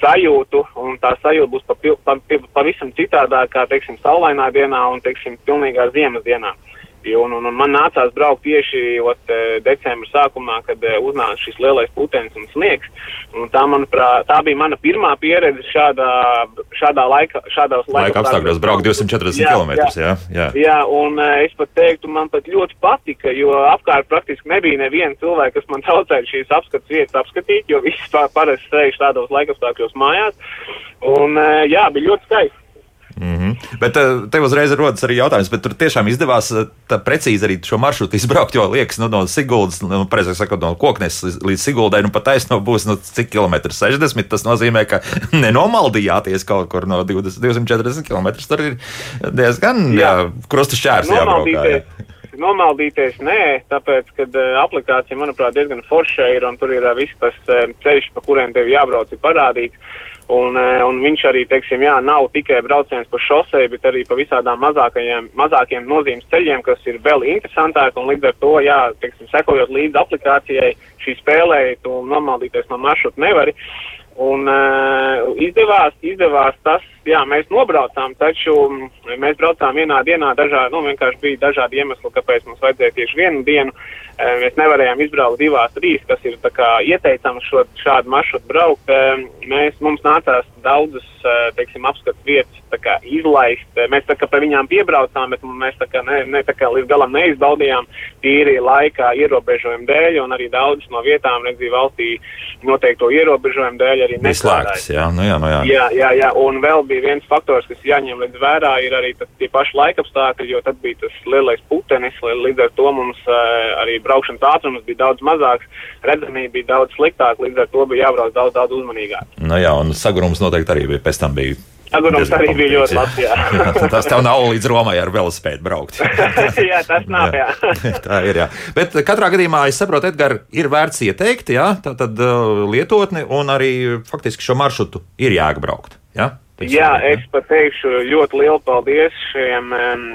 sajūtu, un tā sajūta būs pa, pa, pa, pavisam citādāk kā, teiksim, saulainā dienā un, teiksim, pilnīgā ziemas dienā. Un, un, un man nācās braukt tieši ot, e, decembra sākumā, kad e, uznāca šis lielais putekļs un sniegs. Un tā, manuprāt, tā bija mana pirmā pieredze šādā, šādā laika, šādos laika apstākļos. Braukt 240 jā, km. Jā, jā, jā. jā, un e, es pat teiktu, man pat ļoti patika, jo apkārt praktiski nebija neviena cilvēka, kas man traucēja šīs apskates vietas apskatīt, jo viss parasti sēž tādos laika apstākļos mājās. Un jā, bija ļoti skaisti. Mm -hmm. Bet eh, tev uzreiz rodas arī jautājums, bet tur tiešām izdevās eh, precīzi arī šo maršrutu izbraukt. Jo liekas, nu, no Siguldas, nu, precīzāk sakot, no Koknes līdz Siguldai, nu pat taisno būs nu, cik kilometri 60. Tas nozīmē, ka nenomaldījāties kaut kur no 20, 240 km. Tur ir diezgan krusta šķērs jābraukā. Jā. Nomaldīties nē, tāpēc, ka uh, aplikācija, manuprāt, diezgan forša ir un tur ir viss tas ceļš, pa kuriem tev jābrauc, ir parādīts. Un, e, un viņš arī, teiksim, jā, nav tikai brauciens pa šosei, bet arī pa visādām mazākiem nozīmes ceļiem, kas ir vēl interesantāki. Un līdz ar to, jā, teiksim, sekojot līdzi aplikācijai, šī spēlē, tu nomaldīties no maršruta nevari. Un uh, izdevās, izdevās tas, jā, mēs nobraucām, taču mēs braucām vienā dienā, dažādi, nu, vienkārši bija dažādi iemesli, kāpēc mums vajadzēja tieši vienu dienu. Mēs nevarējām izbraukt divās, trīs, kas ir ieteicams šo, šādu maršrutu braukt. Mēs, mums nācās daudzas, uh, teiksim, apskats vietas kā izlaist. Uh, mēs kā pa viņām piebraucām, bet mēs kā, ne, ne, tā kā līdz galam neizbaudījām tīri laikā ierobežojumu dēļ, un arī daudzas no vietām, redzīja valstī noteikto ierobežojumu dēļ arī neslēgts. Jā, nu jā, nu jā. jā, jā, jā, un vēl bija viens faktors, kas jāņem vērā, ir arī tie paši laikapstākļi, jo tad bija tas lielais putenis, līdz ar to mums arī braukšanas ātrums bija daudz mazāks, redzamība bija daudz sliktāka, līdz ar to bija jābrauc daudz, daudz uzmanīgāk. Nu jā, un sagrums noteikti arī bija pēc tam bija Agurums arī bija ļoti labs. Jā. tas tev nav līdz Romai ar velosipēdu braukt. jā, tas nav. Jā. Jā. Tā ir. Jā. Bet katrā gadījumā es saprotu, Edgars, ir vērts ieteikt, jā, tā tad lietotni un arī faktiski šo maršrutu ir jēga braukt. Jā, Teiksim, jā es pat teikšu ļoti lielu paldies šiem um,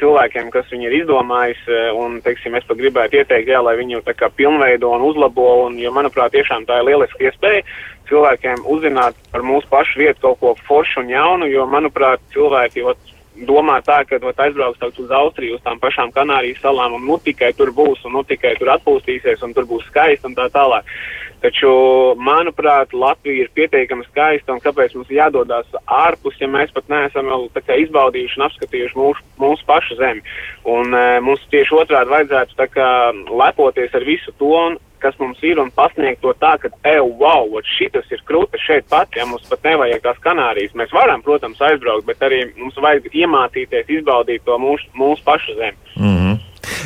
cilvēkiem, kas viņu ir izdomājis, un, teiksim, es pat gribētu ieteikt, jā, lai viņu tā kā pilnveido un uzlabo, un, jo, manuprāt, tiešām tā ir lieliska iespēja cilvēkiem uzzināt par mūsu pašu vietu kaut ko foršu un jaunu, jo, manuprāt, cilvēki, ot, domā tā, ka vat, aizbrauks uz Austriju, uz tām pašām Kanārijas salām, un nu tikai tur būs, un nu tikai tur atpūstīsies, un tur būs skaisti un tā tālāk. Taču, manuprāt, Latvija ir pietiekami skaista, un kāpēc mums jādodas ārpus, ja mēs pat neesam vēl kā, izbaudījuši un apskatījuši mūsu, mūsu pašu zemi. Un, e, mums tieši otrādi vajadzētu kā, lepoties ar visu to, un, kas mums ir, un pasniegt to tā, ka, ej, wow, šis ir krūtis šeit pat, ja mums pat nevajag tās kanārijas. Mēs varam, protams, aizbraukt, bet arī mums vajag iemācīties izbaudīt to mūsu, mūsu pašu zemi. Mm -hmm.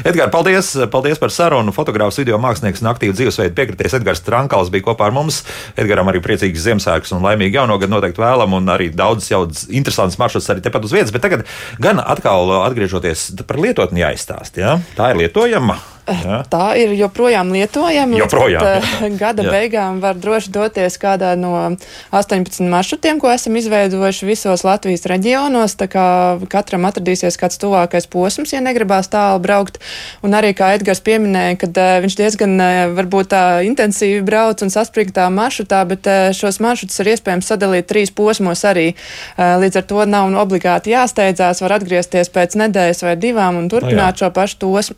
Edgars, paldies, paldies par sarunu. Fotogrāfs, video mākslinieks un aktīvu dzīvesveidu piekritējis Edgars Trankals bija kopā ar mums. Edgaram arī priecīgs Ziemassvētkus un laimīgi jauno gadu noteikti vēlam, un arī daudz jau interesants maršruts arī tepat uz vietas. Bet tagad gan atkal atgriežoties par lietotni jāizstāst. Ja? Tā ir lietojama. Jā. Tā ir joprojām lietojama. Joprojām. Pat, uh, gada jā. beigām var droši doties kādā no 18 maršrutiem, ko esam izveidojuši visos Latvijas reģionos. Katram atradīsies kāds tuvākais posms, ja negribās tālu braukt. Un arī, kā Edgars pieminēja, kad uh, viņš diezgan uh, varbūt tā intensīvi brauc un saspringtā maršrutā, bet šos maršrutus ir iespējams sadalīt trīs posmos arī. Līdz ar to nav obligāti jāsteidzās, var atgriezties pēc nedēļas vai divām un turpināt no, šo pašu tos,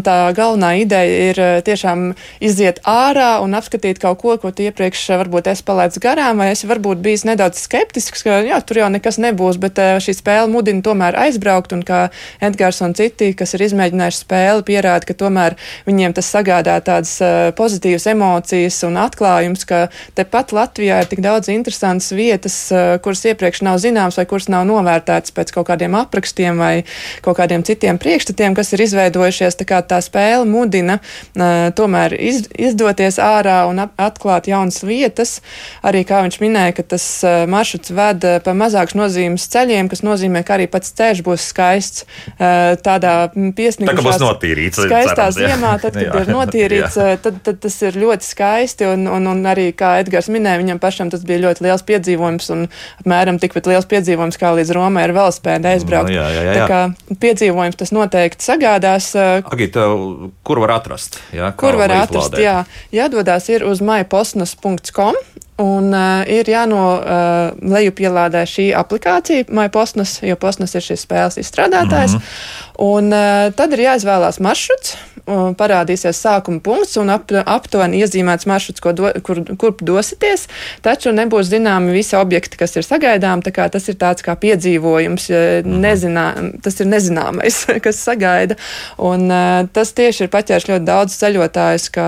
posmu tā galvenā ideja ir eh, tiešām iziet ārā un apskatīt kaut ko, ko iepriekš eh, varbūt esi palaidis garām, vai esi varbūt bijis nedaudz skeptisks, ka jā, tur jau nekas nebūs, bet eh, šī spēle mudina tomēr aizbraukt, un kā Edgars un citi, kas ir izmēģinājuši spēli, pierāda, ka tomēr viņiem tas sagādā tādas pozitīvas emocijas un atklājums, ka tepat Latvijā ir tik daudz interesantas vietas, kuras iepriekš nav zināmas vai kuras nav novērtētas pēc kaut kādiem aprakstiem vai kaut kādiem citiem priekšstatiem, kas ir izveidojušies. Tā kā tā spēle mudina uh, tomēr iz, izdoties ārā un ap, atklāt jaunas vietas. Arī, kā viņš minēja, ka tas uh, maršruts ved uh, pa mazāks nozīmes ceļiem, kas nozīmē, ka arī pats ceļš būs skaists uh, tādā piesniegumā. Tā kā būs notīrīts. Skaistā cerams, ziemā, tad, kad jā, ir notīrīts, jā. tad, tad tas ir ļoti skaisti un, un, un arī, kā Edgars minēja, viņam pašam tas bija ļoti liels piedzīvojums un apmēram tikpat liels piedzīvojums kā līdz Romai ar velospēdu aizbraukt. No, jā, jā, jā, jā. Tā kā piedzīvojums tas noteikti sagādās. Agita, kur var atrast? Jā, kur var atrast? Jā, jādodas ir uz maipostnas.com. Un uh, ir jāno uh, lejupielādē šī aplikācija, MyPostnas, jo Postnas ir šīs spēles izstrādātājs. Mm -hmm. Un uh, tad ir jāizvēlās maršruts, uh, parādīsies sākuma punkts un ap, aptuveni iezīmēts maršruts, do, kur, kur dosieties. Taču nebūs zināmi visi objekti, kas ir sagaidām. Tas ir tāds kā piedzīvojums, mhm. nezinā, tas ir nezināmais, kas sagaida. Un, uh, tas tieši ir paķēris ļoti daudz ceļotājus, ka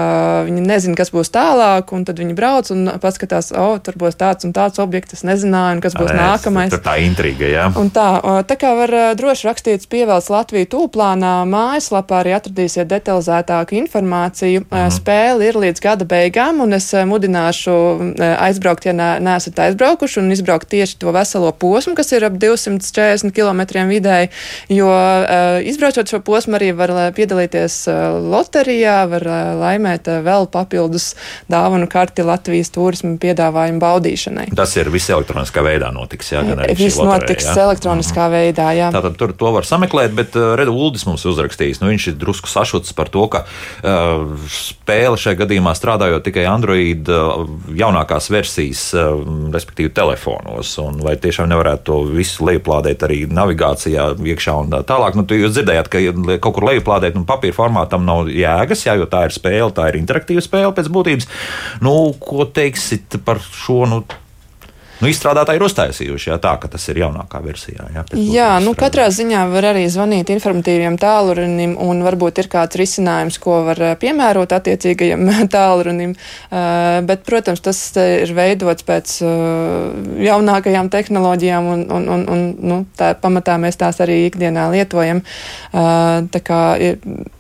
viņi nezina, kas būs tālāk, un tad viņi brauc un paskatās, o, oh, tur būs tāds un tāds objekts, es nezināju, kas būs Nē, nākamais. Tā ir intriga, jā. Un tā, tā kā var droši rakstīt pievēlts Latviju tūplānā, mājaslapā arī atradīsiet detalizētāku informāciju. Mhm. Spēle ir līdz gada beigām, un es mudināšu aizbraukt, ja neesat aizbraukuši, un izbraukt tieši to veselo posmu, kas ir ap 240 km vidēji, jo izbraucot šo posmu arī var piedalīties loterijā, var laimēt vēl papildus dāvanu karti Latvijas turismu piedāvājumu baudīšanai. Tas ir viss elektroniskā veidā notiks, jā, viss notiks jā? elektroniskā mm. veidā, jā. Tātad tur to var sameklēt, bet uh, Reda Uldis mums uzrakstījis, nu viņš ir drusku sašuts par to, ka uh, spēle šajā gadījumā strādājot tikai Android uh, jaunākās versijas, uh, respektīvi telefonos, un vai tiešām nevarētu to visu lejuplādēt arī navigācijā iekšā un tā tālāk. Nu, jūs dzirdējāt, ka kaut kur lejuplādēt un papīra formātam nav jēgas, jā, jo tā ir spēle, tā ir interaktīva spēle pēc būtības. Nu, ko teiksit par šo? Nu, nu, izstrādātāji ir uztaisījuši jā, tā, ka tas ir jaunākā versijā. Jā, jā nu, katrā ziņā var arī zvanīt informatīviem tālrunim, un varbūt ir kāds risinājums, ko var eh, piemērot attiecīgajam tālrunim. Uh, bet, protams, tas ir veidots pēc uh, jaunākajām tehnoloģijām, un, un, un, un nu, tā pamatā mēs tās arī ikdienā lietojam. Uh,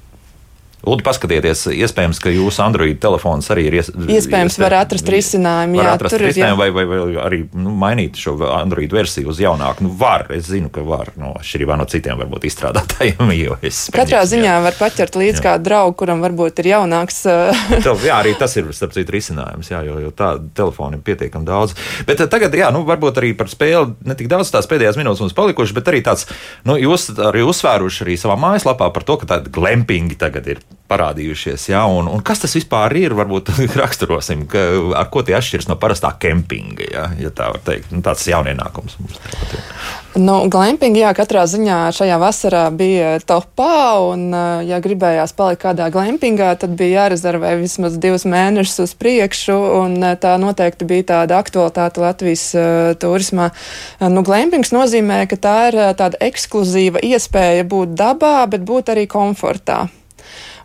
Lūdzu, paskatieties, iespējams, ka jūsu Android telefons arī ir. Ies, iespējams, var atrast risinājumu. Var jā, atrast tur jā. risinājumu vai, vai, vai arī nu, mainīt šo Android versiju uz jaunāku. Nu, var, es zinu, ka var, no atšķirībā no citiem varbūt izstrādātājiem. Katrā ziņā jā. var paķert līdz kādu draugu, kuram varbūt ir jaunāks. uh, Tev, jā, arī tas ir starp citu risinājums, jā, jo, jo tādu telefonu ir pietiekami daudz. Bet eh, tagad, jā, nu, varbūt arī par spēli ne tik daudz tās pēdējās minūtes mums palikušas, bet arī tāds, nu, jūs arī uzsvēruši arī savā mājaslapā par to, ka tādi glampingi tagad ir parādījušies. Jā, un, un kas tas vispār ir? Varbūt raksturosim, ka, ar ko tie atšķiras no parastā kempinga, jā, ja tā var teikt. Nu, tāds jaunienākums mums tagad ir. Nu, glamping, jā, katrā ziņā šajā vasarā bija topā, un, uh, ja gribējās palikt kādā glampingā, tad bija jārezervē vismaz divus mēnešus uz priekšu, un uh, tā noteikti bija tāda aktualitāte Latvijas uh, turismā. Nu, glampings nozīmē, ka tā ir tāda ekskluzīva iespēja būt dabā, bet būt arī komfortā.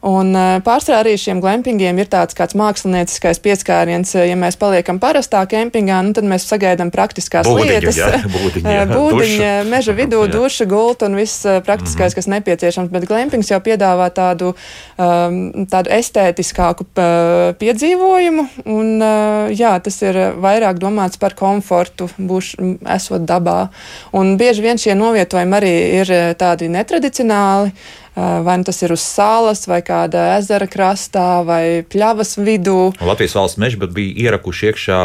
Un uh, pārsvarā arī šiem glampingiem ir tāds kāds mākslinieckais pieskāriens. Ja mēs paliekam parastā kempingā, nu, tad mēs sagaidām praktiskās Būdiņu, lietas. jā, jā, Eh, būdiņa, duša. meža vidū, Jā. duša, gulta un viss eh, praktiskais, kas nepieciešams. Bet glampings jau piedāvā tādu, um, tādu estētiskāku piedzīvojumu. Un, uh, jā, tas ir vairāk domāts par komfortu, būš, m, esot dabā. Un bieži vien šie novietojumi arī ir eh, tādi netradicionāli. Uh, vai nu tas ir uz salas, vai kāda ezera krastā, vai pļavas vidū. Latvijas valsts meža bija ierakuši iekšā.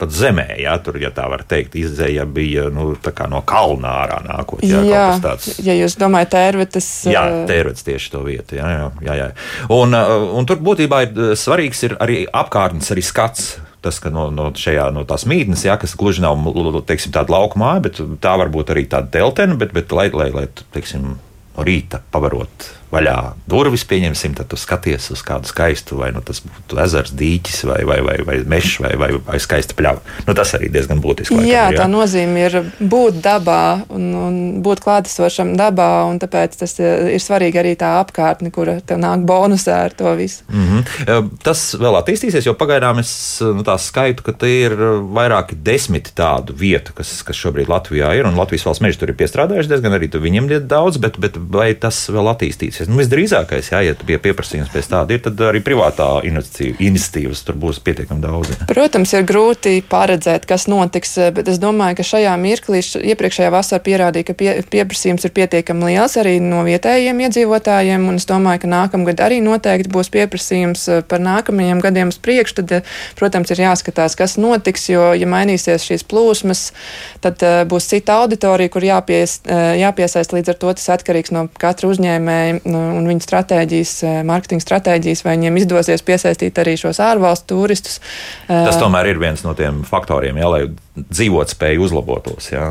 Pat zemē, jā, tur, ja tā var teikt, izēja bija nu, no kalna ārā nākot. Jā, jā, tāds. ja jūs domājat, tērvetes. Jā, uh, tērvets tieši to vietu. Jā, jā, jā, jā. Un, uh, un tur būtībā ir svarīgs ir arī apkārtnes, arī skats. Tas, ka no, no, šajā, no tās mītnes, jā, kas gluži nav teiksim, tāda lauka māja, bet tā var būt arī tāda teltene, bet, bet lai, lai, lai teiksim, no rīta pavarot vaļā durvis, pieņemsim, tad tu skaties uz kādu skaistu, vai nu, tas būtu ezers, dīķis, vai, vai, vai, vai mežs, vai, vai, vai skaista pļava. Nu, tas arī diezgan būtiski. laikam Jā, ir, tā nozīme ir būt dabā un, un būt klātesošam dabā, un tāpēc tas ir, ir svarīgi arī tā apkārtne, kura tev nāk bonusā ar to visu. Mm -hmm. Tas vēl attīstīsies, jo pagaidām es nu, tā skaitu, ka te ir vairāki desmit tādu vietu, kas, kas šobrīd Latvijā ir. Un Latvijas valsts meža tur ir piestrādājuši diezgan arī viņiem ir daudz, bet, bet vai tas vēl attīstīsies? Nu, visdrīzākais, jā, ja pie pieprasījums pēc tāda ir, tad arī privātā iniciatīva- iniciatīvas tur būs pietiekami daudz. Jā. Protams, ir grūti paredzēt, kas notiks, bet es domāju, ka šajā mirklī, iepriekšējā vasarā pierādīja, ka pie, pieprasījums ir pietiekami liels arī no vietējiem iedzīvotājiem, un es domāju, ka nākamgad arī noteikti būs pieprasījums eh, par nākamajiem gadiem uz priekšu. Tad, eh, protams, ir jāskatās, kas notiks, jo, ja mainīsies šīs plūsmas, tad uh, būs cita auditorija, kur jāpies, uh, jāpiesaist. Līdz ar to tas atkarīgs no katra uzņēmēja un viņa stratēģijas, eh, mārketinga stratēģijas, vai viņiem izdosies piesaistīt arī šos ārvalstu turistus. Tas Eh, tomēr ir viens no tiem faktoriem, jā, lai dzīvotspēja uzlabotos. Jā.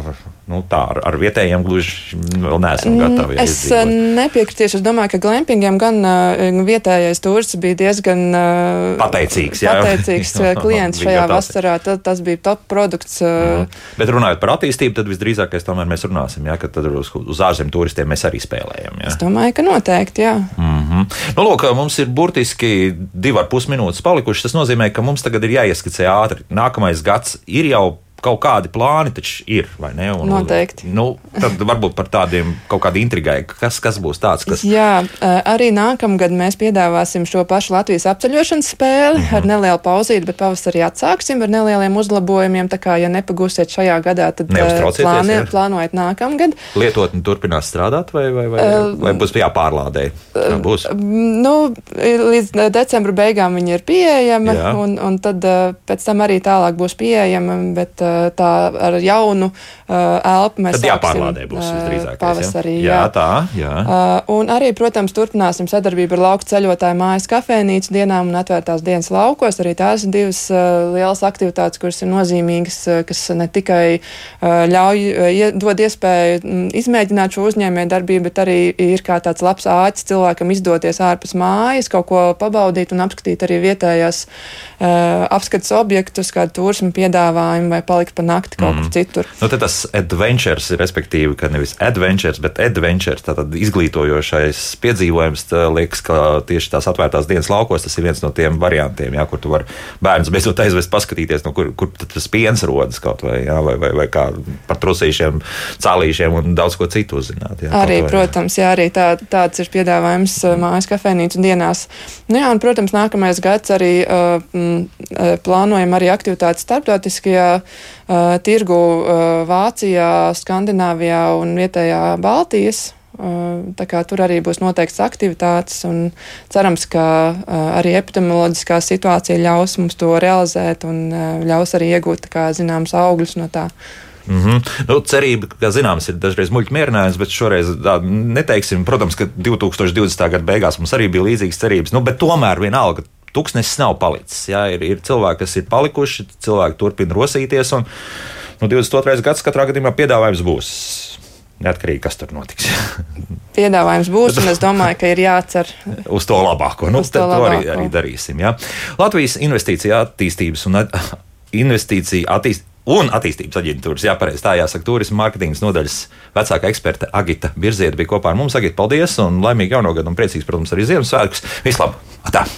Nu, tā ar, ar vietējiem gluži vēl neesam gatavi. Mm, Es eh, izdzīvot. nepiekritīšu. Es domāju, ka glampingiem gan uh, vietējais turists bija diezgan uh, Pateicīgs, jā. pateicīgs eh, klients šajā gatavs. vasarā. Ta, tas bija top produkts. Uh, Bet runājot par attīstību, tad visdrīzākais tomēr mēs runāsim, jā, ka tad uz, uz ārzemju turistiem mēs arī spēlējam. Jā. es domāju, ka noteikti, jā. Mm -hmm. nu, lūk, mums ir burtiski divi ar pus minūtes palikušas. Tas nozīmē, ka mums tagad ir jāieskicē ātri. Nākamais gads ir jau kaut kādi plāni taču ir, vai ne? Un, Noteikti. Nu, tad varbūt par tādiem kaut kādi intrigai, kas, kas būs tāds, kas. Jā, arī nākamgad mēs piedāvāsim šo pašu Latvijas apceļošanas spēli Mhm. ar nelielu pauzīti, bet pavasarī atsāksim ar nelieliem uzlabojumiem. Tā kā, ja nepagūsiet šajā gadā, tad plāni, jā. plānojiet nākamgad. Lietotne turpinās strādāt, vai, vai, vai, Eh, vai būs jāpārlādē? Tā būs. Nu, līdz decembra beigām viņa ir pieejama, Jā. un, un tad pēc tam arī tālāk būs pieejama, bet tā ar jaunu uh, elpu mēs Tad jāpārlādē būs eh, visdrīzākais. Pavasarī, jā. jā, tā, jā. Un arī, protams, turpināsim sadarbību ar lauku ceļotāju mājas kafejnīcu dienām un atvērtās dienas laukos. Arī tās ir divas lielas aktivitātes, kuras ir nozīmīgas, kas ne tikai ļauj, dod iespēju mm, izmēģināt šo uzņēmēju darbību, bet arī ir kā tāds labs āķis cilvēkam izdoties ārpus mājas, kaut ko pabaudīt un apskatīt arī vietējās apskates objektus, kādu turismu piedāvājumu vai palīdzību palikt pa nakti kaut mm. kur citur. Nu, tas adventures, respektīvi, ka nevis adventures, bet adventures, tātad izglītojošais piedzīvojums, tā liekas, ka tieši tās atvērtās dienas laukos tas ir viens no tiem variantiem, jā, kur tu vari bērnus beidzot aizvest paskatīties, no kur, kur tas piens rodas kaut vai, jā, vai, vai, vai kā par trusīšiem, cālīšiem un daudz ko citu uzzināt. Jā, arī, vai, protams, jā, arī tā, tāds ir piedāvājums mm. mājas kafejnīcu dienās. Nu, jā, un, protams, nākamais gads arī uh, m, plānojam arī aktivitātes starptautiskajā uh, tirgu uh, Vācijā, Skandināvijā un vietējā Baltijas. Uh, tur arī būs noteikts aktivitātes, un cerams, ka uh, arī epidemioloģiskā situācija ļaus mums to realizēt un uh, ļaus arī iegūt kā, zināms augļus no tā. Mm -hmm. nu, cerība, kā zināms, ir dažreiz muļķi mierinājums, bet šoreiz tā neteiksim. Protams, ka 2020. gada beigās mums arī bija līdzīgas cerības, nu, bet tomēr vienalga tūkstnesis nav palicis. Jā, ir, ir cilvēki, kas ir palikuši, cilvēki turpina rosīties. Un, nu, 22. gads katrā gadījumā piedāvājums būs. Neatkarīgi, kas tur notiks. Piedāvājums būs, un es domāju, ka ir jācer uz to labāko. Nu, to, labāko. to arī, arī darīsim. Jā. Latvijas investīcija attīstības un investīcija attīstības. Un attīstības aģentūras, jā, pareizi tā jāsaka, turisma mārketingas nodaļas vecākā eksperte Agita Birzieta bija kopā ar mums. Agita, paldies un laimīgi jauno gadu un priecīgs, protams, arī Ziemassvētkus. Vislabāk!